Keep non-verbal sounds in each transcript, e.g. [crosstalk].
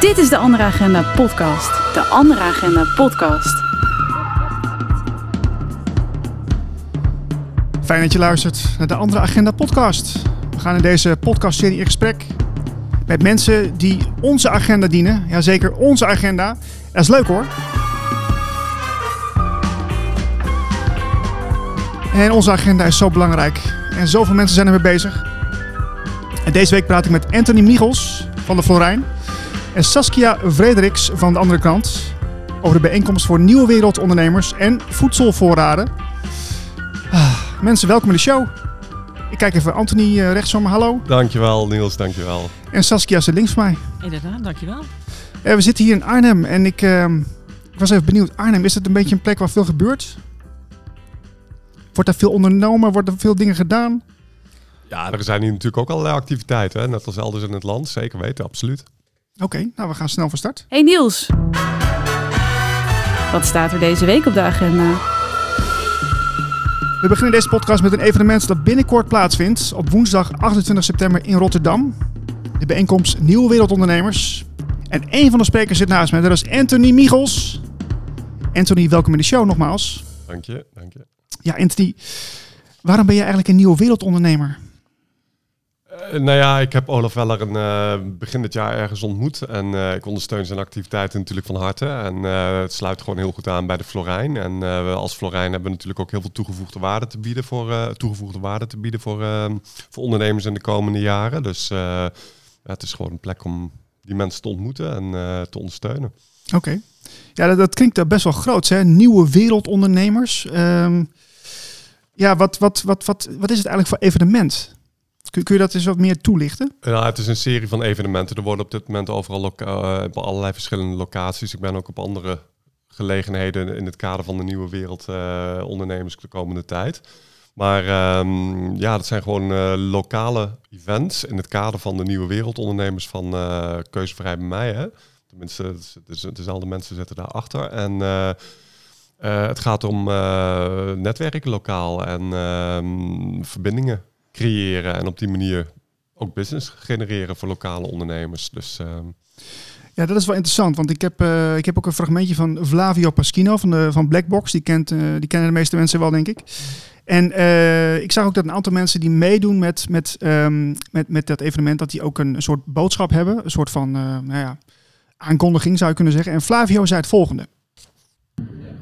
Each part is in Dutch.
Dit is de Andere Agenda podcast. De Andere Agenda podcast. Fijn dat je luistert naar de Andere Agenda podcast. We gaan in deze podcastserie in gesprek met mensen die onze agenda dienen. Jazeker, onze agenda. Dat is leuk hoor. En onze agenda is zo belangrijk. En zoveel mensen zijn ermee bezig. En deze week praat ik met Anthony Michels van de Florijn. En Saskia Frederiks van de andere kant. Over de bijeenkomst voor nieuwe wereldondernemers en voedselvoorraden. Ah, mensen, welkom in de show. Ik kijk even Anthony uh, rechtsom. Hallo. Dankjewel Niels, dankjewel. En Saskia zit links van mij. Inderdaad, dankjewel. Uh, we zitten hier in Arnhem en ik, uh, ik was even benieuwd. Arnhem, is het een beetje een plek waar veel gebeurt? Wordt er veel ondernomen? Worden er veel dingen gedaan? Ja, er zijn hier natuurlijk ook allerlei activiteiten. Hè? Net als elders in het land. Zeker weten, absoluut. Oké, okay, nou we gaan snel van start. Hey Niels. Wat staat er deze week op de agenda? We beginnen deze podcast met een evenement dat binnenkort plaatsvindt. Op woensdag 28 september in Rotterdam. De bijeenkomst Nieuwe Wereldondernemers. En een van de sprekers zit naast mij. Dat is Anthony Michels. Anthony, welkom in de show nogmaals. Dank je, dank je. Ja, Anthony, waarom ben je eigenlijk een nieuwe wereldondernemer? Uh, nou ja, ik heb Olaf Weller een, uh, begin dit jaar ergens ontmoet. En uh, ik ondersteun zijn activiteiten natuurlijk van harte. En het sluit gewoon heel goed aan bij de Florijn. En we als Florijn hebben natuurlijk ook heel veel toegevoegde waarde te bieden voor, toegevoegde waarde te bieden voor, voor ondernemers in de komende jaren. Dus het is gewoon een plek om die mensen te ontmoeten en te ondersteunen. Oké. Ja, dat, klinkt best wel groot, hè? Nieuwe wereldondernemers. Um, ja, wat, wat, wat, wat, wat is het eigenlijk voor evenement? Kun, kun je dat eens wat meer toelichten? Ja, het is een serie van evenementen. Er worden op dit moment overal uh, op allerlei verschillende locaties. Ik ben ook op andere gelegenheden in het kader van de nieuwe wereld uh, ondernemers de komende tijd. Maar um, ja, dat zijn gewoon uh, lokale events in het kader van de nieuwe wereldondernemers van Keuzevrij bij mij. Hè? Tenminste, dezelfde mensen zitten daarachter. En het gaat om netwerken lokaal en ehm, verbindingen creëren en op die manier ook business genereren voor lokale ondernemers. Dus, ehm, ja, dat is wel interessant, want ik heb, uh, ik heb ook een fragmentje van Flavio Paschino van, de, van Blackbox. Die, kent, uh, die kennen de meeste mensen wel, denk ik. En uh, ik zag ook dat een aantal mensen die meedoen met, met, um, met, met dat evenement, dat die ook een, een soort boodschap hebben. Een soort van nou ja, aankondiging zou je kunnen zeggen. En Flavio zei het volgende.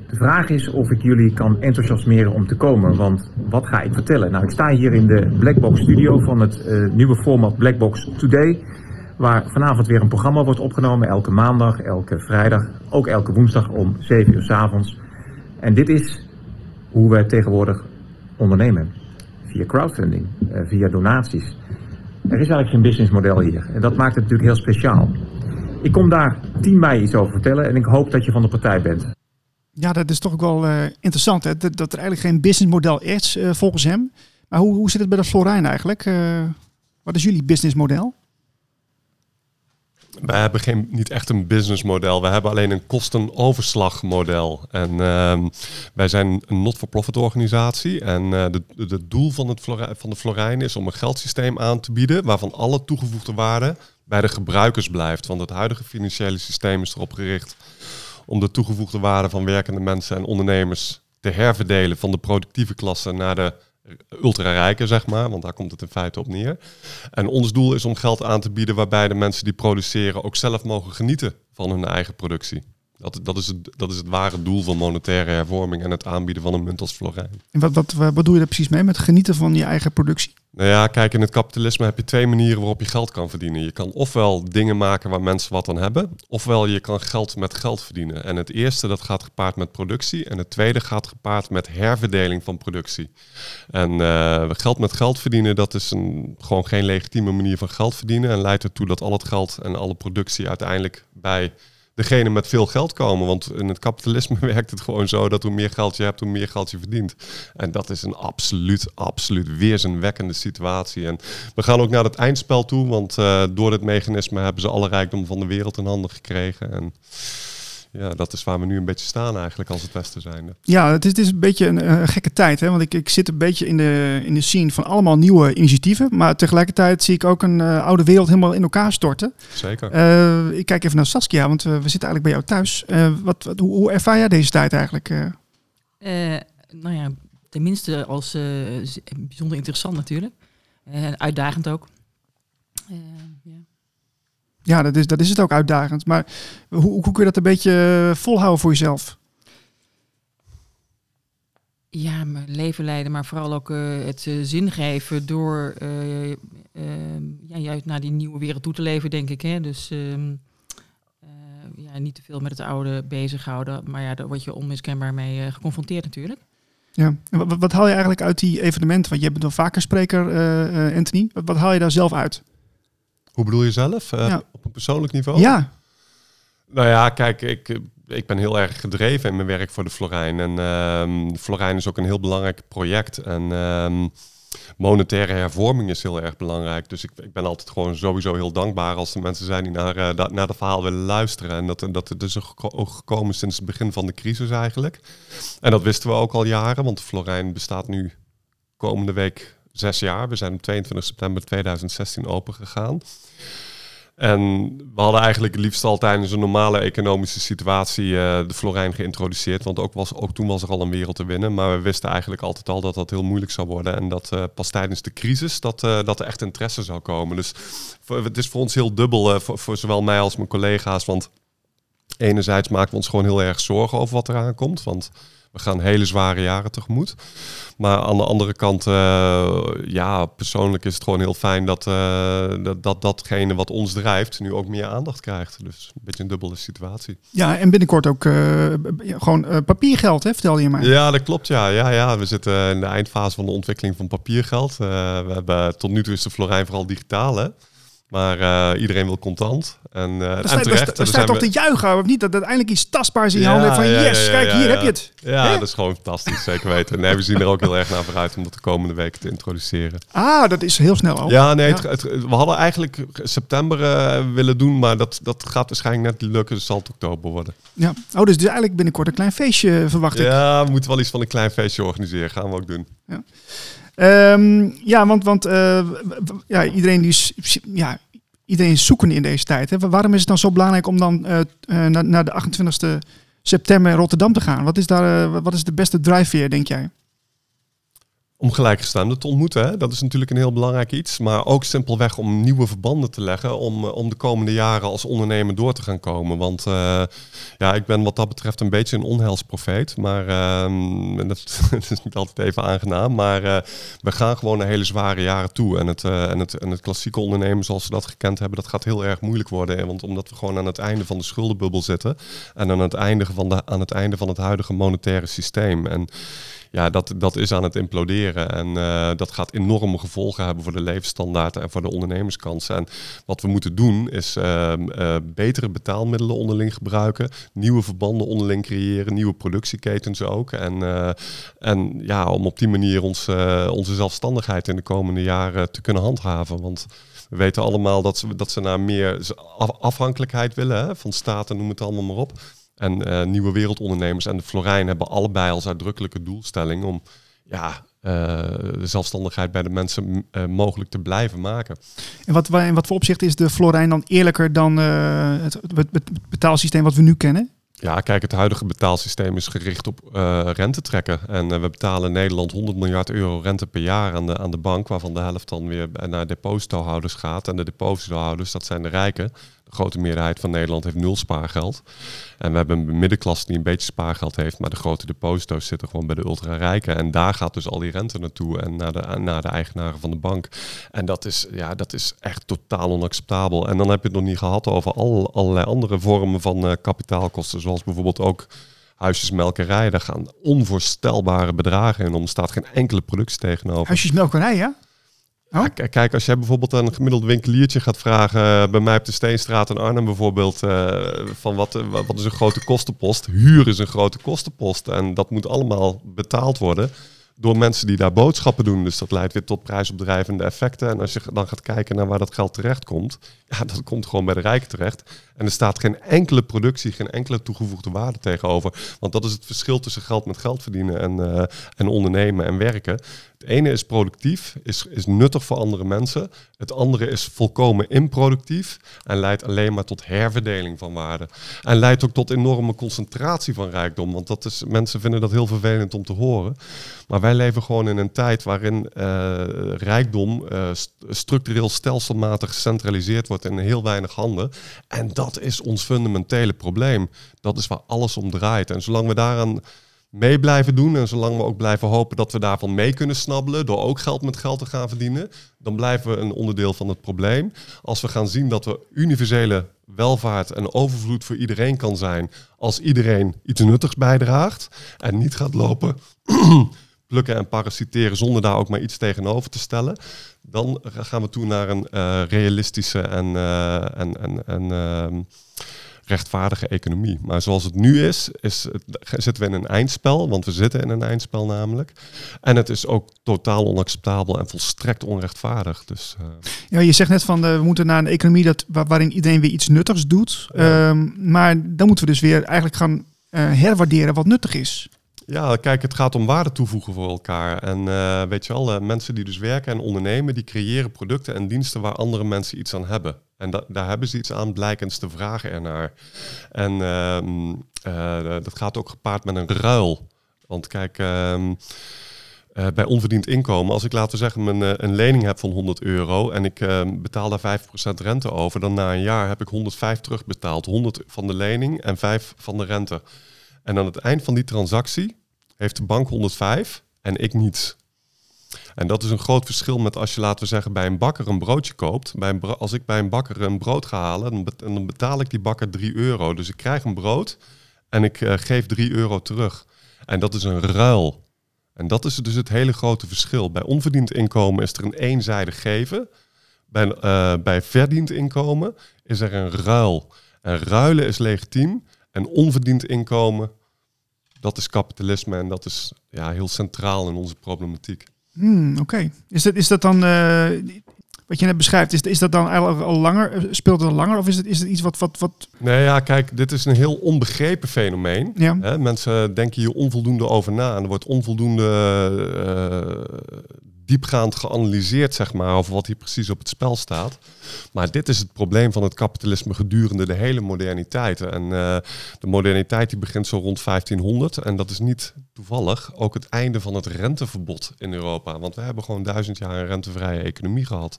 De vraag is of ik jullie kan enthousiasmeren om te komen, want wat ga ik vertellen? Nou, ik sta hier in de Blackbox studio van het uh, nieuwe format Blackbox Today, waar vanavond weer een programma wordt opgenomen, elke maandag, elke vrijdag, ook elke woensdag om 7 uur s avonds. En dit is hoe we tegenwoordig ondernemen, via crowdfunding, uh, via donaties. Er is eigenlijk geen businessmodel hier en dat maakt het natuurlijk heel speciaal. Ik kom daar 10 mei iets over vertellen en ik hoop dat je van de partij bent. Ja, dat is toch ook wel uh, interessant. Hè? Dat, dat, er eigenlijk geen businessmodel is uh, volgens hem. Maar hoe, hoe zit het bij de Florijn eigenlijk? Uh, wat is jullie businessmodel? Wij hebben geen, niet echt een businessmodel. We hebben alleen een kostenoverslagmodel. En uh, wij zijn een not-for-profit organisatie. En uh, het doel van, het Florijn, van de Florijn is om een geldsysteem aan te bieden... waarvan alle toegevoegde waarde bij de gebruikers blijft. Want het huidige financiële systeem is erop gericht om de toegevoegde waarde van werkende mensen en ondernemers te herverdelen van de productieve klasse naar de ultra-rijken, zeg maar, want daar komt het in feite op neer. En ons doel is om geld aan te bieden waarbij de mensen die produceren ook zelf mogen genieten van hun eigen productie. Dat, dat, is het, dat is het ware doel van monetaire hervorming en het aanbieden van een munt als florijn. En wat, wat, wat bedoel je daar precies mee met genieten van je eigen productie? Nou ja, kijk, in het kapitalisme heb je twee manieren waarop je geld kan verdienen. Je kan ofwel dingen maken waar mensen wat aan hebben, ofwel je kan geld met geld verdienen. En het eerste dat gaat gepaard met productie en het tweede gaat gepaard met herverdeling van productie. En uh, geld met geld verdienen, dat is een, gewoon geen legitieme manier van geld verdienen en leidt ertoe dat al het geld en alle productie uiteindelijk bij degene met veel geld komen. Want in het kapitalisme [laughs] werkt het gewoon zo dat hoe meer geld je hebt, hoe meer geld je verdient. En dat is een absoluut, absoluut weerzinwekkende situatie. En we gaan ook naar het eindspel toe, want uh, door dit mechanisme hebben ze alle rijkdom van de wereld in handen gekregen. En ja, dat is waar we nu een beetje staan eigenlijk als het Westen zijnde. Ja, het is, het is een beetje een, een gekke tijd. Hè? Want ik, ik zit een beetje in de, in de scene van allemaal nieuwe initiatieven. Maar tegelijkertijd zie ik ook een eh, oude wereld helemaal in elkaar storten. Zeker. Eh, ik kijk even naar Saskia, want eh, we zitten eigenlijk bij jou thuis. Eh, wat, wat- hoe, hoe ervaar jij deze tijd eigenlijk? eh? Eh, nou ja, tenminste als eh, bijzonder interessant natuurlijk. Eh, uitdagend ook. Eh, ja. Ja, dat is, dat is het ook uitdagend. Maar hoe, hoe kun je dat een beetje eh, volhouden voor jezelf? ja, mijn leven leiden, maar vooral ook eh, het eh, zin geven door eh, eh, ja, juist naar die nieuwe wereld toe te leven, denk ik. Hè? Dus ehm, eh, ja, niet te veel met het oude bezighouden. Maar ja, daar word je onmiskenbaar mee geconfronteerd natuurlijk. Ja. En wat, wat haal je eigenlijk uit die evenementen? Want je bent wel vaker spreker, eh, eh, Anthony. Wat, wat haal je daar zelf uit? Hoe bedoel je zelf? Eh, Ja. Een persoonlijk niveau? Ja, Nou ja, kijk, ik, ik ben heel erg gedreven in mijn werk voor de Florijn. En ehm Florijn is ook een heel belangrijk project. En ehm, monetaire hervorming is heel erg belangrijk. Dus ik, ik ben altijd gewoon sowieso heel dankbaar als er mensen zijn die naar, eh, naar dat verhaal willen luisteren. En dat, dat het dus ook geko- ook gekomen sinds het begin van de crisis eigenlijk. En dat wisten we ook al jaren, want de Florijn bestaat nu komende week zes jaar. We zijn op 22 september 2016 open gegaan. En we hadden eigenlijk liefst al tijdens een normale economische situatie eh, de Florijn geïntroduceerd. Want ook, was, ook toen was er al een wereld te winnen. Maar we wisten eigenlijk altijd al dat dat heel moeilijk zou worden. En dat eh, pas tijdens de crisis dat, eh, dat er echt interesse zou komen. Dus het is voor ons heel dubbel, voor, voor zowel mij als mijn collega's. Want enerzijds maken we ons gewoon heel erg zorgen over wat eraan komt. Want we gaan hele zware jaren tegemoet. Maar aan de andere kant, eh, ja, persoonlijk is het gewoon heel fijn dat, eh, dat, dat datgene wat ons drijft nu ook meer aandacht krijgt. Dus een beetje een dubbele situatie. ja en binnenkort ook eh, gewoon papiergeld, hè, vertelde je mij. Ja, dat klopt. Ja. Ja, ja, we zitten in de eindfase van de ontwikkeling van papiergeld. We hebben, tot nu toe is de Florijn vooral digitaal, hè. Maar eh, iedereen wil contant. En, uh, en sta, dan terecht. sta- dan er sta je zijn toch we- te juichen, of niet? Dat uiteindelijk iets tastbaars in je Ja, handen van ja, yes, ja, kijk, ja, hier ja. heb je het. Ja, dat is gewoon fantastisch, zeker weten. Nee, we zien er ook heel erg naar vooruit om dat de komende weken te introduceren. Ah, dat is heel snel al. Ja, nee, Ja. Het, het- we hadden eigenlijk september eh, willen doen, maar dat, dat gaat waarschijnlijk net lukken. Dus zal het oktober worden. Ja. Oh, dus, dus eigenlijk binnenkort een klein feestje eh, verwacht ik. Ja, we moeten wel iets van een klein feestje organiseren. Gaan we ook doen. Ehm, ja, want, want eh, ja, iedereen, die is, ja, iedereen is in deze tijd. Hè. Waarom is het dan zo belangrijk om dan eh, eh, naar, naar de 28e september in Rotterdam te gaan? Wat is, daar, wat is de beste drijfveer, denk jij? Om gelijkgestemden te ontmoeten, dat is natuurlijk een heel belangrijk iets. Maar ook simpelweg om nieuwe verbanden te leggen. Om, eh, om de komende jaren als ondernemer door te gaan komen. Want eh, ja, ik ben wat dat betreft een beetje een onheilsprofeet. Maar ehm, en [laughs] dat, dat is niet altijd even aangenaam. Maar eh, we gaan gewoon naar hele zware jaren toe. En het, en, het, en het klassieke ondernemen zoals we dat gekend hebben, dat gaat heel erg moeilijk worden. Want omdat we gewoon aan het einde van de schuldenbubbel zitten. En aan het einde van, de, aan het, einde van het huidige monetaire systeem. En ja, dat, dat is aan het imploderen. En eh, dat gaat enorme gevolgen hebben voor de levensstandaard en voor de ondernemerskansen. En wat we moeten doen is ehm, eh, betere betaalmiddelen onderling gebruiken, nieuwe verbanden onderling creëren, nieuwe productieketens ook. En, eh, en ja, om op die manier ons, onze zelfstandigheid in de komende jaren te kunnen handhaven. Want we weten allemaal dat ze, dat ze naar meer af- afhankelijkheid willen hè, van staten, noem het allemaal maar op. En eh, nieuwe wereldondernemers en de Florijn hebben allebei als uitdrukkelijke doelstelling om ja, eh, de zelfstandigheid bij de mensen eh, mogelijk te blijven maken. En wat, wa- in wat voor opzicht is de Florijn dan eerlijker dan het, het, het betaalsysteem wat we nu kennen? Ja, kijk, het huidige betaalsysteem is gericht op eh rente trekken. En we betalen in Nederland 100 miljard euro rente per jaar aan de, aan de bank, waarvan de helft dan weer naar depositohouders gaat. En de depositohouders, dat zijn de rijken. De grote meerderheid van Nederland heeft nul spaargeld. En we hebben een middenklasse die een beetje spaargeld heeft, maar de grote deposito's zitten gewoon bij de ultra-rijken. En daar gaat dus al die rente naartoe en naar de, naar de eigenaren van de bank. En dat is, ja, dat is echt totaal onacceptabel. En dan heb je het nog niet gehad over al, allerlei andere vormen van eh, kapitaalkosten, zoals bijvoorbeeld ook huisjesmelkerij. Daar gaan onvoorstelbare bedragen in om. Staat geen enkele productie tegenover. Huisjesmelkerij, ja? Oh. Kijk, als jij bijvoorbeeld een gemiddeld winkeliertje gaat vragen, eh, bij mij op de Steenstraat in Arnhem bijvoorbeeld, eh, van wat, eh, wat is een grote kostenpost? Huur is een grote kostenpost en dat moet allemaal betaald worden door mensen die daar boodschappen doen. Dus dat leidt weer tot prijsopdrijvende effecten. En als je dan gaat kijken naar waar dat geld terechtkomt, [laughs] ja, dat komt gewoon bij de rijken terecht. En er staat geen enkele productie, geen enkele toegevoegde waarde tegenover. Want dat is het verschil tussen geld met geld verdienen en, en ondernemen en werken. Het ene is productief, is, is nuttig voor andere mensen. Het andere is volkomen improductief en leidt alleen maar tot herverdeling van waarde. En leidt ook tot enorme concentratie van rijkdom. Want dat is, mensen vinden dat heel vervelend om te horen. Maar wij leven gewoon in een tijd waarin uh, rijkdom uh, structureel stelselmatig gecentraliseerd wordt in heel weinig handen. En dat is ons fundamentele probleem. Dat is waar alles om draait. En zolang we daaraan mee blijven doen en zolang we ook blijven hopen dat we daarvan mee kunnen snabbelen door ook geld met geld te gaan verdienen, dan blijven we een onderdeel van het probleem. Als we gaan zien dat we universele welvaart en overvloed voor iedereen kan zijn als iedereen iets nuttigs bijdraagt en niet gaat lopen [clears throat] plukken en parasiteren zonder daar ook maar iets tegenover te stellen, dan gaan we toe naar een uh, realistische en, uh, en, en, en uh, rechtvaardige economie. Maar zoals het nu is, is het, zitten we in een eindspel, want we zitten in een eindspel namelijk. En het is ook totaal onacceptabel en volstrekt onrechtvaardig. Dus, uh... Ja, je zegt net van uh, we moeten naar een economie dat, waar, waarin iedereen weer iets nuttigs doet. Ja. Um, maar dan moeten we dus weer eigenlijk gaan uh, herwaarderen wat nuttig is. Ja, kijk, het gaat om waarde toevoegen voor elkaar. En uh, weet je wel, uh, mensen die dus werken en ondernemen, die creëren producten en diensten waar andere mensen iets aan hebben. En da daar hebben ze iets aan, blijkens te vragen ernaar. En uh, dat gaat ook gepaard met een ruil. Want kijk, ehm, bij onverdiend inkomen, als ik laten zeggen mijn, een lening heb van 100 euro en ik ehm, betaal daar 5% rente over, dan na een jaar heb ik 105 terugbetaald. 100 van de lening en 5 van de rente. En aan het eind van die transactie heeft de bank 105 en ik niets. En dat is een groot verschil met als je, laten we zeggen, bij een bakker een broodje koopt. Bij een als ik bij een bakker een brood ga halen, dan, betaal ik die bakker 3 euro. Dus ik krijg een brood en ik uh, geef 3 euro terug. En dat is een ruil. En dat is dus het hele grote verschil. Bij onverdiend inkomen is er een eenzijdig geven. Bij, uh, bij verdiend inkomen is er een ruil. En ruilen is legitiem. En onverdiend inkomen, dat is kapitalisme en dat is ja, heel centraal in onze problematiek. Hmm, Oké. Okay. Is, dat, is dat dan, uh, wat je net beschrijft, is, is dat dan eigenlijk al langer, speelt het al langer of is het, is het iets wat, wat, wat... Nee, ja, kijk, dit is een heel onbegrepen fenomeen. Ja. Hè? Mensen denken hier onvoldoende over na en er wordt onvoldoende uh, diepgaand geanalyseerd, zeg maar, over wat hier precies op het spel staat. Maar dit is het probleem van het kapitalisme gedurende de hele moderniteit. En uh, de moderniteit die begint zo rond 1500. En dat is niet toevallig ook het einde van het renteverbod in Europa. Want we hebben gewoon duizend jaar een rentevrije economie gehad.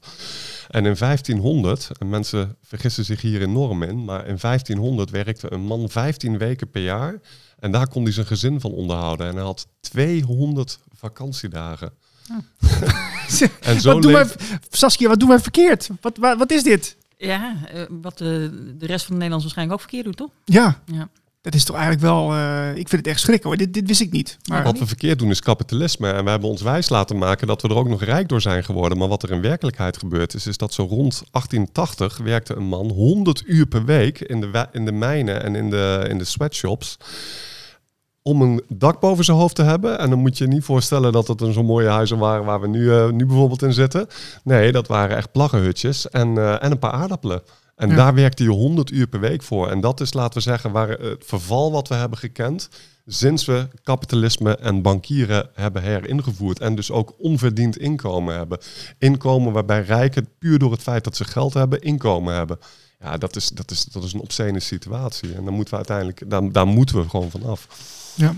En in 1500, en mensen vergissen zich hier enorm in, maar in 1500 werkte een man 15 weken per jaar. En daar kon hij zijn gezin van onderhouden. En hij had 200 vakantiedagen. [laughs] en zo wat doen wij, Saskia, wat doen wij verkeerd? Wat, wat, wat is dit? Ja, uh, wat de, de rest van de Nederlanders waarschijnlijk ook verkeerd doet, toch? Ja. ja. Dat is toch eigenlijk wel, uh, ik vind het echt schrik hoor. Dit, dit wist ik niet. Maar wat we verkeerd doen is kapitalisme. En we hebben ons wijs laten maken dat we er ook nog rijk door zijn geworden. Maar wat er in werkelijkheid gebeurd is, is dat zo rond 1880 werkte een man 100 uur per week in de, in de mijnen en in de, in de sweatshops om een dak boven zijn hoofd te hebben. En dan moet je niet voorstellen dat het een zo'n mooie huizen waren waar we nu, uh, nu bijvoorbeeld in zitten. Nee, dat waren echt plaggenhutjes en, uh, en een paar aardappelen. En ja. daar werkte je 100 uur per week voor. En dat is, laten we zeggen, waar het verval wat we hebben gekend. Sinds we kapitalisme en bankieren hebben heringevoerd. En dus ook onverdiend inkomen hebben. Inkomen waarbij rijken puur door het feit dat ze geld hebben, inkomen hebben. Ja, dat is, dat is, dat is een obscene situatie. En dan moeten we uiteindelijk, daar, daar moeten we gewoon vanaf. Ja.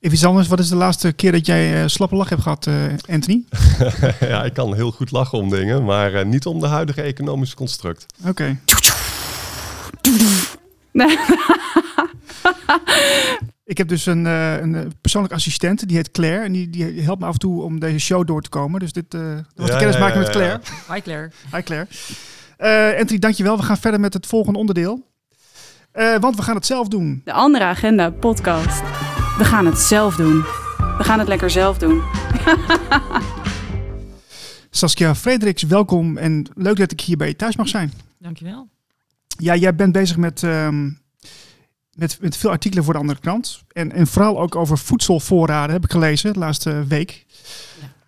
Even iets anders. Wat is de laatste keer dat jij uh, slappe lach hebt gehad, uh, Anthony? [laughs] ja, ik kan heel goed lachen om dingen, maar uh, niet om de huidige economische construct. Oké. Okay. [laughs] ik heb dus een, een persoonlijk assistent, die heet Claire. En die, die helpt me af en toe om deze show door te komen. Dus dit was ja, de kennismaking ja, ja, met Claire. Hi Claire. Hi Claire. Anthony, dankjewel. We gaan verder met het volgende onderdeel. Uh, want we gaan het zelf doen. De andere agenda podcast. We gaan het zelf doen. We gaan het lekker zelf doen. [laughs] Saskia Frederiks, welkom en leuk dat ik hier bij je thuis mag zijn. Dankjewel. Ja, jij bent bezig met um, met, met veel artikelen voor de andere krant. En, en vooral ook over voedselvoorraden heb ik gelezen de laatste week.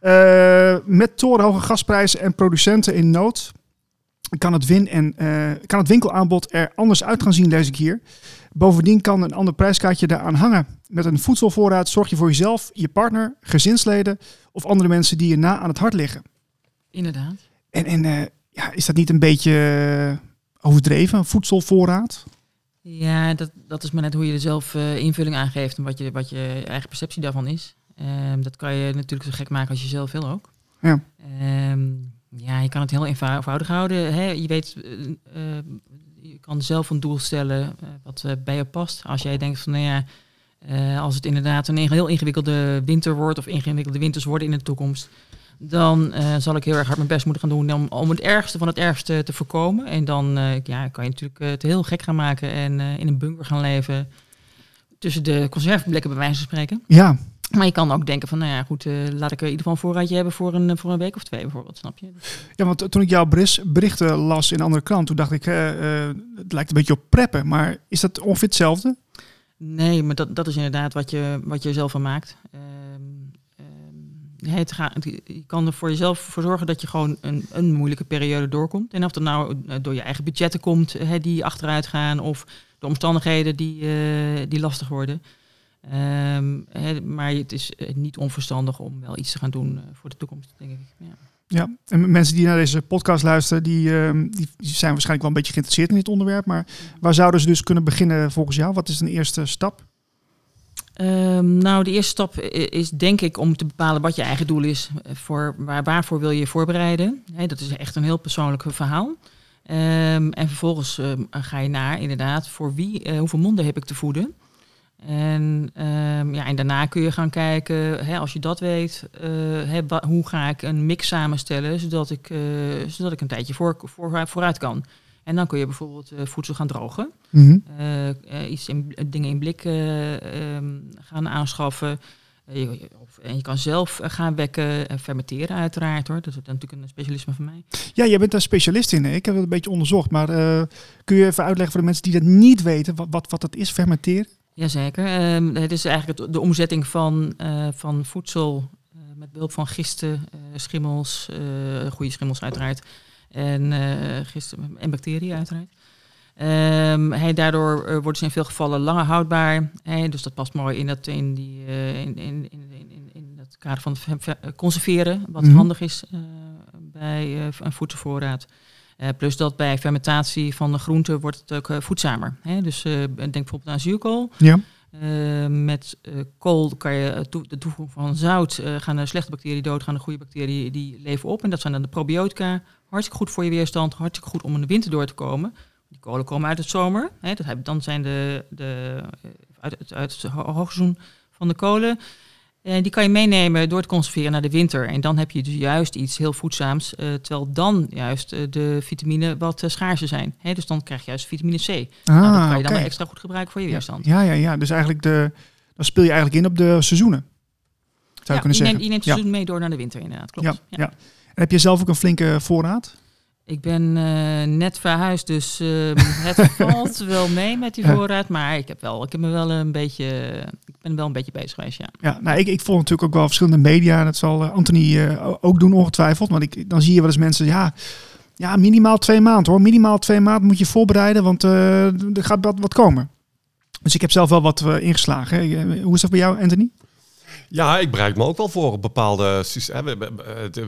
Uh, met torenhoge gasprijzen en producenten in nood kan het, win en, uh, kan het winkelaanbod er anders uit gaan zien, lees ik hier. Bovendien kan een ander prijskaartje daaraan hangen. Met een voedselvoorraad zorg je voor jezelf, je partner, gezinsleden of andere mensen die je na aan het hart liggen. Inderdaad. En, en uh, ja, is dat niet een beetje overdreven, een voedselvoorraad? Ja, dat, dat is maar net hoe je er zelf uh, invulling aan geeft en wat je, wat je eigen perceptie daarvan is. Um, dat kan je natuurlijk zo gek maken als je zelf wil ook. Ja. Um, ja, je kan het heel eenvoudig houden. Hè? Je weet, uh, je kan zelf een doel stellen uh, wat bij je past. Als jij denkt van, nou ja, als het inderdaad een heel ingewikkelde winter wordt of ingewikkelde winters worden in de toekomst, dan zal ik heel erg hard mijn best moeten gaan doen om, om het ergste van het ergste te voorkomen. En dan ja, kan je natuurlijk het heel gek gaan maken en in een bunker gaan leven. Tussen de conserveblekken bij wijze van spreken. Ja. Maar je kan ook denken van, nou ja, goed, laat ik in ieder geval een voorraadje hebben voor een, voor een week of twee bijvoorbeeld, snap je? Ja, want toen ik jouw berichten las in een andere krant, toen dacht ik, het lijkt een beetje op preppen. Maar is dat ongeveer hetzelfde? Nee, maar dat, dat is inderdaad wat je, wat je zelf van maakt. Ehm, het gaat, je kan er voor jezelf voor zorgen dat je gewoon een, een moeilijke periode doorkomt. En of dat nou eh, door je eigen budgetten komt hè, die achteruit gaan of de omstandigheden die, die lastig worden. Um, hè, maar het is eh, niet onverstandig om wel iets te gaan doen voor de toekomst, denk ik. Ja. Ja, en mensen die naar deze podcast luisteren, die, uh, die, zijn waarschijnlijk wel een beetje geïnteresseerd in dit onderwerp. Maar waar zouden ze dus kunnen beginnen volgens jou? Wat is een eerste stap? Um, nou, de eerste stap is denk ik om te bepalen wat je eigen doel is. Voor, waar, waarvoor wil je je voorbereiden? Dat is echt een heel persoonlijk verhaal. Um, en vervolgens um, ga je naar inderdaad voor wie, uh, hoeveel monden heb ik te voeden. En, ja, en daarna kun je gaan kijken, hè, als je dat weet, uh, hè, hoe ga ik een mix samenstellen zodat ik, uh, zodat ik een tijdje voor, voor, vooruit kan. En dan kun je bijvoorbeeld uh, voedsel gaan drogen. Mm -hmm. uh, iets in, dingen in blik um, gaan aanschaffen. Je, of, en je kan zelf gaan wekken en fermenteren uiteraard hoor. Dat is natuurlijk een specialisme van mij. Ja, jij bent daar specialist in. Hè? Ik heb het een beetje onderzocht. Maar kun je even uitleggen voor de mensen die dat niet weten, wat, wat, wat dat is, fermenteren? Jazeker. Um, het is eigenlijk de omzetting van, van voedsel met behulp van gisten, schimmels, goede schimmels uiteraard en, gisten, en bacteriën uiteraard. Um, hey, daardoor worden ze in veel gevallen langer houdbaar. Hey, dus dat past mooi in dat, in die, in, in, in, in, in dat kader van conserveren, wat mm-hmm. handig is bij een voedselvoorraad. Plus dat bij fermentatie van de groenten wordt het ook voedzamer. Hey, dus denk bijvoorbeeld aan zuurkool. Ja. Met kool kan je de toevoeging van zout gaan de slechte bacteriën dood, gaan de goede bacteriën die leven op. En dat zijn dan de probiotica. Hartstikke goed voor je weerstand, hartstikke goed om in de winter door te komen. Die kolen komen uit het zomer. Hè, dat dan zijn de, de uit, uit, uit het hoogseizoen van de kolen. En die kan je meenemen door te conserveren naar de winter. En dan heb je dus juist iets heel voedzaams. Uh, terwijl dan juist uh, de vitamine wat uh, schaarser zijn. Dus dan krijg je juist vitamine C. Ah, nou, dat kan je dan okay. weer extra goed gebruiken voor je weerstand. Ja, ja, ja. Dus eigenlijk de, dan speel je eigenlijk in op de seizoenen. Zou je ja, kunnen je zeggen. neemt, je neemt het seizoen mee door naar de winter inderdaad. Klopt. Ja, ja. En heb je zelf ook een flinke voorraad? Ik ben uh, net verhuisd, dus uh, [laughs] het valt wel mee met die voorraad. Maar ik heb, wel, ik heb me wel een beetje, ik ben wel een beetje bezig geweest, ja. Ja, nou, ik, ik volg natuurlijk ook wel verschillende media. Dat zal uh, Anthony ook doen, ongetwijfeld. Want ik, dan zie je wel eens mensen, ja, ja, minimaal twee maanden hoor. Minimaal twee maanden moet je voorbereiden, want er gaat wat, wat komen. Dus ik heb zelf wel wat ingeslagen. Hoe is dat bij jou, Anthony? Ja, ik bereid me ook wel voor op bepaalde systemen.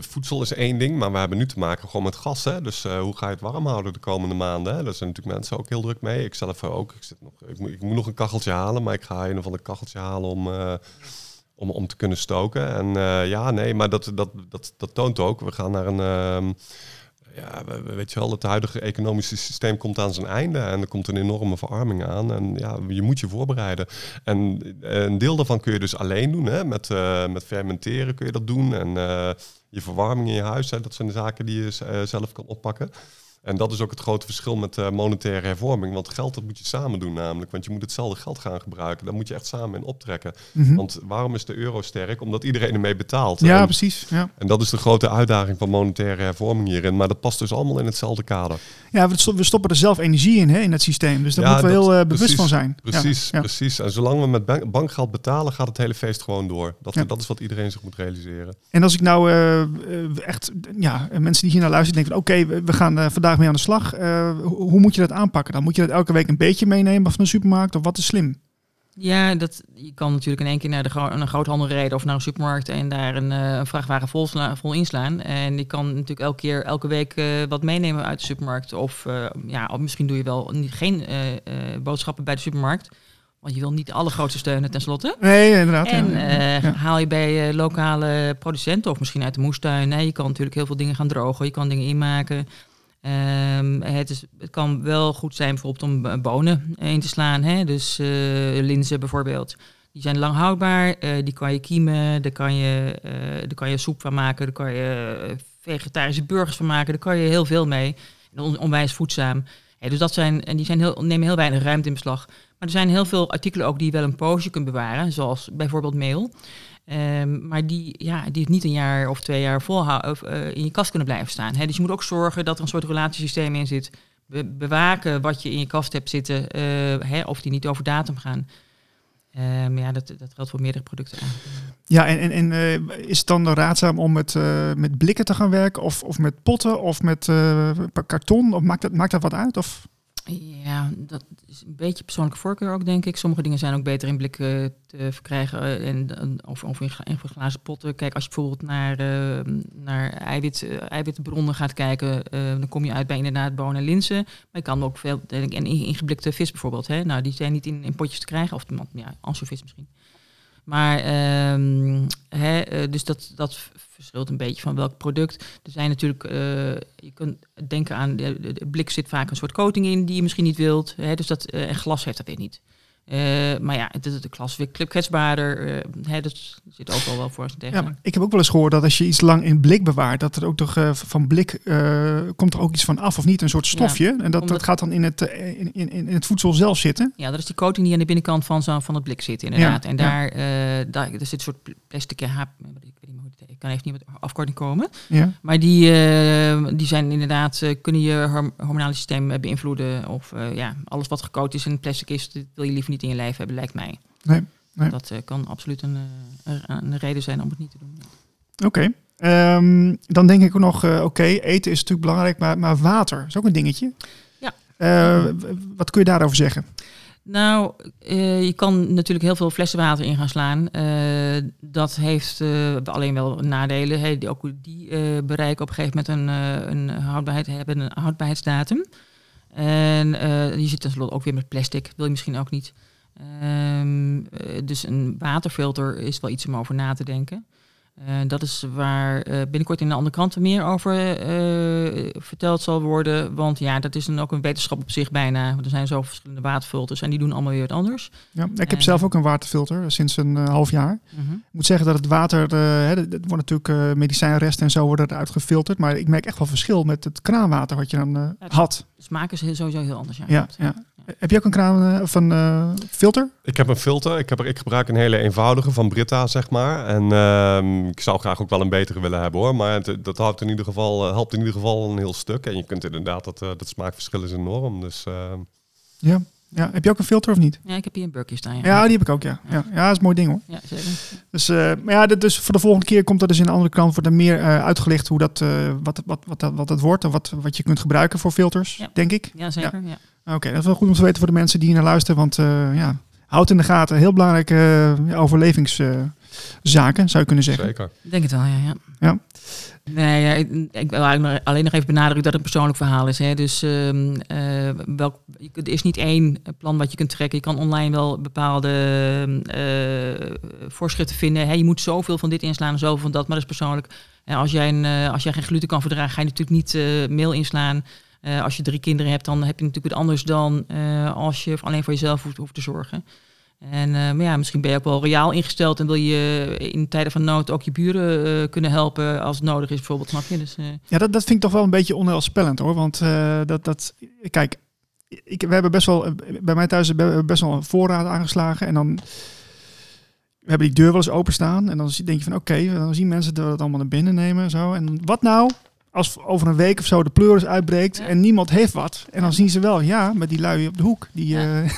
Voedsel is één ding, maar we hebben nu te maken gewoon met gas. Hè? Dus uh, hoe ga je het warm houden de komende maanden? Hè? Daar zijn natuurlijk mensen ook heel druk mee. Ik zelf ook. Ik, zit nog, ik, moet, nog een kacheltje halen, maar ik ga een of ander kacheltje halen om, uh, om, om te kunnen stoken. En ja, nee, maar dat, dat, dat, dat toont ook. We gaan naar een ja, weet je wel, het huidige economische systeem komt aan zijn einde en er komt een enorme verarming aan. En ja, je moet je voorbereiden. En een deel daarvan kun je dus alleen doen, hè? Met, uh, met fermenteren kun je dat doen. En uh, je verwarming in je huis, hè? dat zijn de zaken die je zelf kan oppakken. En dat is ook het grote verschil met uh, monetaire hervorming. Want geld dat moet je samen doen namelijk. Want je moet hetzelfde geld gaan gebruiken. Daar moet je echt samen in optrekken. Mhm. Want waarom is de euro sterk? Omdat iedereen ermee betaalt. Ja, en, precies. Ja. en dat is de grote uitdaging van monetaire hervorming hierin. Maar dat past dus allemaal in hetzelfde kader. Ja, we sto- we stoppen er zelf energie in hè, in het systeem. Dus daar Ja, moeten we dat- heel eh, bewust precies, van zijn. Precies, Ja, precies. En zolang we met bank- bankgeld betalen, gaat het hele feest gewoon door. Dat, dat is wat iedereen zich moet realiseren. En als ik nou eh, eh, echt, ja, mensen die hier naar luisteren denken van oké, we, we gaan eh, mee aan de slag. Eh, hoe, moet je dat aanpakken? Dan moet je dat elke week een beetje meenemen van de supermarkt of wat is slim? Ja, dat, je kan natuurlijk in één keer naar de gro- een groothandel rijden of naar een supermarkt en daar een, eh, een vrachtwagen vol, vol inslaan. En je kan natuurlijk elke keer, elke week eh, wat meenemen uit de supermarkt. Of, ja, of misschien doe je wel geen boodschappen bij de supermarkt. Want je wil niet alle grootste steunen tenslotte. Nee, inderdaad. En ja. Ja. haal je bij lokale producenten of misschien uit de moestuin. Nee, je kan natuurlijk heel veel dingen gaan drogen. Je kan dingen inmaken. Ehm, het, is, het kan wel goed zijn bijvoorbeeld om eh, bonen in te slaan. Hè? Dus eh, linzen bijvoorbeeld. Die zijn lang houdbaar. eh, die kan je kiemen. Daar kan je, eh, daar kan je soep van maken. Daar kan je eh, vegetarische burgers van maken. Daar kan je heel veel mee. Onwijs voedzaam. Dus dat zijn, en die zijn heel, nemen heel weinig ruimte in beslag. Maar er zijn heel veel artikelen ook die je wel een poosje kunt bewaren. Zoals bijvoorbeeld meel. Ehm, maar die, ja, die het niet een jaar of twee jaar volhouden of, eh, in je kast kunnen blijven staan. Dus je moet ook zorgen dat er een soort relatiesysteem in zit. Be- bewaken wat je in je kast hebt zitten, eh, of die niet over datum gaan. Ehm, ja, dat, dat geldt voor meerdere producten. Ja, en, en, en eh, is het dan raadzaam om met, met blikken te gaan werken of, of met potten of met karton? Of maakt dat, maakt dat wat uit? Of? Ja, dat is een beetje persoonlijke voorkeur ook, denk ik. Sommige dingen zijn ook beter in blik eh, te verkrijgen eh, en, en- of, of in, gla- in glazen potten. Kijk, als je bijvoorbeeld naar, eh, naar eiwit, eh, eiwitbronnen gaat kijken, eh, dan kom je uit bij inderdaad bonen en linzen. Maar je kan ook veel, denk ik, en in- ingeblikte vis bijvoorbeeld. Hè? Nou, die zijn niet in, in potjes te krijgen, of ja, ansjovis misschien. Maar, ehm, hè, eh, dus dat, dat verschilt een beetje van welk product. Er zijn natuurlijk, eh, je kunt denken aan, de, blik zit vaak een soort coating in die je misschien niet wilt. Hè, dus dat, eh, en glas heeft dat weer niet. Eh, maar ja, het, het glas is weer kwetsbaarder. eh hè, dat zit ook wel wel voor zijn Ja, tegen. maar ik heb ook wel eens gehoord dat als je iets lang in blik bewaart, dat er ook toch eh, van blik komt er ook iets van af of niet, een soort stofje. en dat, omdat- dat gaat dan in het, in, in, in het voedsel zelf zitten. Ja, dat is die coating die aan de binnenkant van, zo, van het blik zit, inderdaad. Ja, en ja. daar, eh, daar er zit een soort pl- plastic haap. Ik weet niet hoe het. Ik kan even niet met afkorting komen. Ja. Maar die, die zijn inderdaad, kunnen je horm- hormonale systeem beïnvloeden. Of ja, alles wat gecoat is in plastic is, dat wil je liever niet in je lijf hebben, lijkt mij. Nee, nee. Dat eh, kan absoluut een, eh, een, een reden zijn om het niet te doen. Oké. Ehm, dan denk ik ook nog, eh, oké, eten is natuurlijk belangrijk, maar, maar water is ook een dingetje. Ja. Wat kun je daarover zeggen? Nou, je kan natuurlijk heel veel flessen water in gaan slaan. Dat heeft alleen wel nadelen. Hè, die ook die bereiken op een gegeven moment een, een houdbaarheid, hebben een houdbaarheidsdatum. En eh die zit tenslotte ook weer met plastic. Wil je misschien ook niet. Ehm, eh, dus een waterfilter is wel iets om over na te denken. Eh, dat is waar eh, binnenkort in de andere kranten meer over eh, verteld zal worden. Want ja, dat is dan ook een wetenschap op zich bijna. Want er zijn zo verschillende waterfilters en die doen allemaal weer wat anders. Ja, ik heb zelf ook een waterfilter sinds een half jaar. Ik moet zeggen dat het water, hè, het wordt natuurlijk medicijnresten en zo worden eruit gefilterd. Maar ik merk echt wel verschil met het kraanwater wat je dan had. De smaak is heel- sowieso heel anders. Ja, ja. Heb je ook een kraan eh, of een eh, filter? Ik heb een filter. Ik, heb er, ik gebruik een hele eenvoudige van Brita, zeg maar. En ehm, ik zou graag ook wel een betere willen hebben hoor. Maar het, dat helpt in, ieder geval, eh, helpt in ieder geval een heel stuk. En je kunt inderdaad, dat, dat smaakverschil is enorm. Dus ehm, Ja. Ja. Heb je ook een filter of niet? Ja, ik heb hier een burkje staan. Ja, Ja, die heb ik ook, ja. Ja, ja dat is een mooi ding hoor. Ja, zeker. Dus, eh, maar ja, dus voor de volgende keer komt er dus in een andere krant wordt er meer eh, uitgelicht hoe dat, eh, wat, wat, wat, dat- wat het wordt en wat, wat je kunt gebruiken voor filters, Ja. denk ik. Ja, zeker. Ja. Oké, dat is wel goed om te weten voor de mensen die hier naar luisteren, want ja, houd in de gaten. Heel belangrijke eh, overlevingszaken, zou je kunnen zeggen. zeker. Ik denk het wel, ja. ja. Ja. Nee, ja, ik, ik wil eigenlijk alleen nog even benadrukken dat het een persoonlijk verhaal is. Hè. Dus ehm, eh, welk, kunt- er is niet één plan wat je kunt trekken. Je kan online wel bepaalde eh, voorschriften vinden. Hè. Je moet zoveel van dit inslaan en zoveel van dat, maar dat is persoonlijk. En als, jij een, eh, als jij geen gluten kan verdragen, ga je natuurlijk niet eh meel inslaan. Eh, als je drie kinderen hebt, dan heb je natuurlijk wat anders dan eh, als je alleen voor jezelf hoeft, hoeft te zorgen. En eh, maar ja, misschien ben je ook wel reaal ingesteld en wil je in tijden van nood ook je buren eh, kunnen helpen als het nodig is, bijvoorbeeld. Snap je? Dus, eh, Ja, dat, dat vind ik toch wel een beetje onheilspellend hoor. Want eh, dat, dat, kijk, ik, we hebben best wel, eh, bij mij thuis hebben we best wel een voorraad aangeslagen. En dan we hebben die deur wel eens openstaan. En dan denk je van oké, dan zien mensen dat allemaal naar binnen nemen en zo. En wat nou als over een week of zo de pleuris uitbreekt Ja. en niemand heeft wat. En dan zien ze wel, ja, met die lui op de hoek. Die, Ja. eh,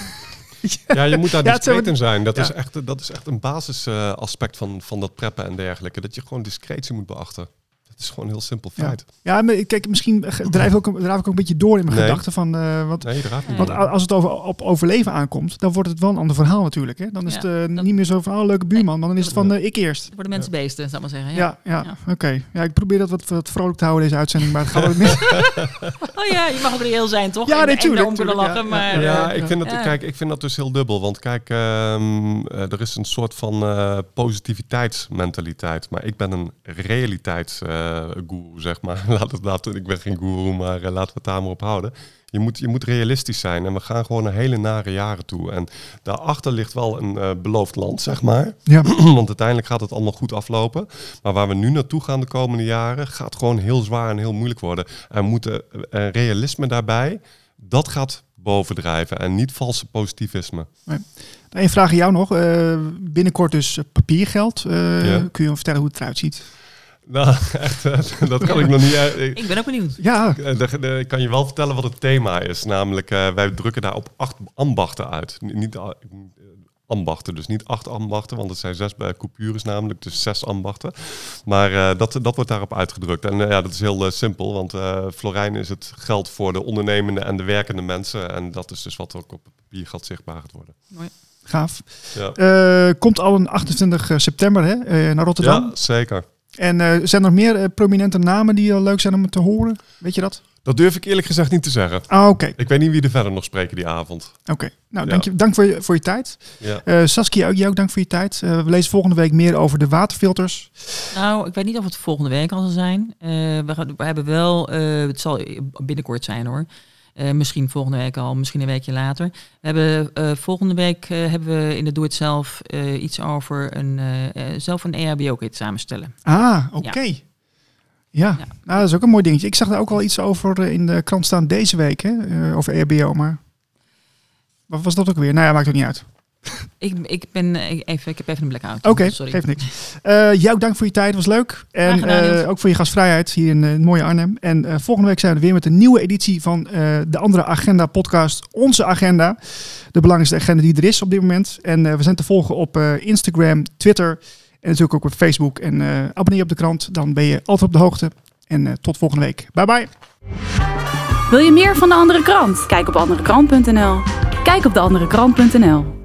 [laughs] Ja, je moet daar Ja, discreet in zijn. Dat, Ja. is echt, dat is echt een basisaspect van, van dat preppen en dergelijke. Dat je gewoon discretie moet beachten. Dat is gewoon een heel simpel feit. ja, maar kijk, misschien drijf ik ook, drijf ik ook een beetje door in mijn Nee. gedachten van, eh, wat, Nee, niet Want als het over, op overleven aankomt, dan wordt het wel een ander verhaal natuurlijk. Hè? Dan is Ja, het eh, dan- niet meer zo van, oh, leuke buurman. Maar dan is het van, eh, ik eerst. voor de mensen beesten, zou ik maar zeggen. Ja, ja, Ja. oké. Ja, ik probeer dat wat, wat vrolijk te houden, deze uitzending. Maar het gaat ook mis. [laughs] [laughs] Oh ja, je mag ook reëel zijn, toch? Ja, En- nee, en lachen, ja, maar... Ja, ik vind, dat, ja. kijk, ik vind dat dus heel dubbel. Want kijk, ehm, eh, er is een soort van eh, positiviteitsmentaliteit. Maar ik ben een realiteitsgoeroe, zeg maar. [laughs] Laat het, laat, ik ben geen goeroe, maar eh, laten we het daar maar op houden. Je moet, je moet realistisch zijn. En we gaan gewoon naar hele nare jaren toe. En daarachter ligt wel een eh, beloofd land, zeg maar. ja. [clears throat] Want uiteindelijk gaat het allemaal goed aflopen. Maar waar we nu naartoe gaan de komende jaren, gaat gewoon heel zwaar en heel moeilijk worden. En moeten eh, realisme daarbij, dat gaat bovendrijven en niet valse positivisme. Een vraag aan jou nog. Eh, binnenkort dus eh, papiergeld. Eh, Ja. Kun je vertellen hoe het eruit ziet? Nou, [laughs] echt, eh, dat kan ik nog niet. eh, ik- Ik ben ook benieuwd. Ja, eh, Ik kan je wel vertellen wat het thema is. Namelijk, eh, wij drukken daar op acht ambachten uit. Niet ambachten, dus niet acht ambachten, want het zijn zes bij coupures namelijk, dus zes ambachten. Maar eh, dat, dat wordt daarop uitgedrukt. En ja, dat is heel simpel, want eh Florijn is het geld voor de ondernemende en de werkende mensen. En dat is dus wat ook op papier gaat zichtbaar gaat worden. gaaf. Ja, Eh, komt al een 28 september hè, eh, naar Rotterdam. ja zeker. En eh, zijn er nog meer eh, prominente namen die al leuk zijn om te horen? Weet je dat? Dat durf ik eerlijk gezegd niet te zeggen. Ah, oké. Ik weet niet wie er verder nog spreken die avond. Oké. Nou, Ja. dank, je, dank voor je, voor je tijd. Ja. Eh, Saskia, ook jij ook dank voor je tijd. Eh, we lezen volgende week meer over de waterfilters. Nou, ik weet niet of het volgende week al zal zijn. Eh, we, gaan, we hebben wel, eh, het zal binnenkort zijn hoor. Eh, misschien volgende week al, misschien een weekje later. We hebben eh, volgende week eh, hebben we in de Doe Het Zelf iets over een, zelf een EHBO-kit samenstellen. Ah, oké. Ja, Ja. Nou, dat is ook een mooi dingetje. Ik zag daar ook al iets over in de krant staan deze week, hè? over EHBO, maar... Wat was dat ook weer? Nou ja, maakt ook niet uit. Ik, ik, ben even, ik heb even een blackout. Oké, Sorry. geeft niks. Eh jou ook dank voor je tijd, was leuk. En gedaan, eh, ook voor je gastvrijheid hier in eh, het mooie Arnhem. En eh, volgende week zijn we er weer met een nieuwe editie van eh, de andere Agenda podcast. Onze agenda. De belangrijkste agenda die er is op dit moment. En eh, we zijn te volgen op eh, Instagram, Twitter en natuurlijk ook op Facebook. En eh, abonneer je op de krant, dan ben je altijd op de hoogte. En eh, tot volgende week. Bye bye. Wil je meer van de andere krant? Kijk op anderekrant.nl. Kijk op de anderekrant.nl.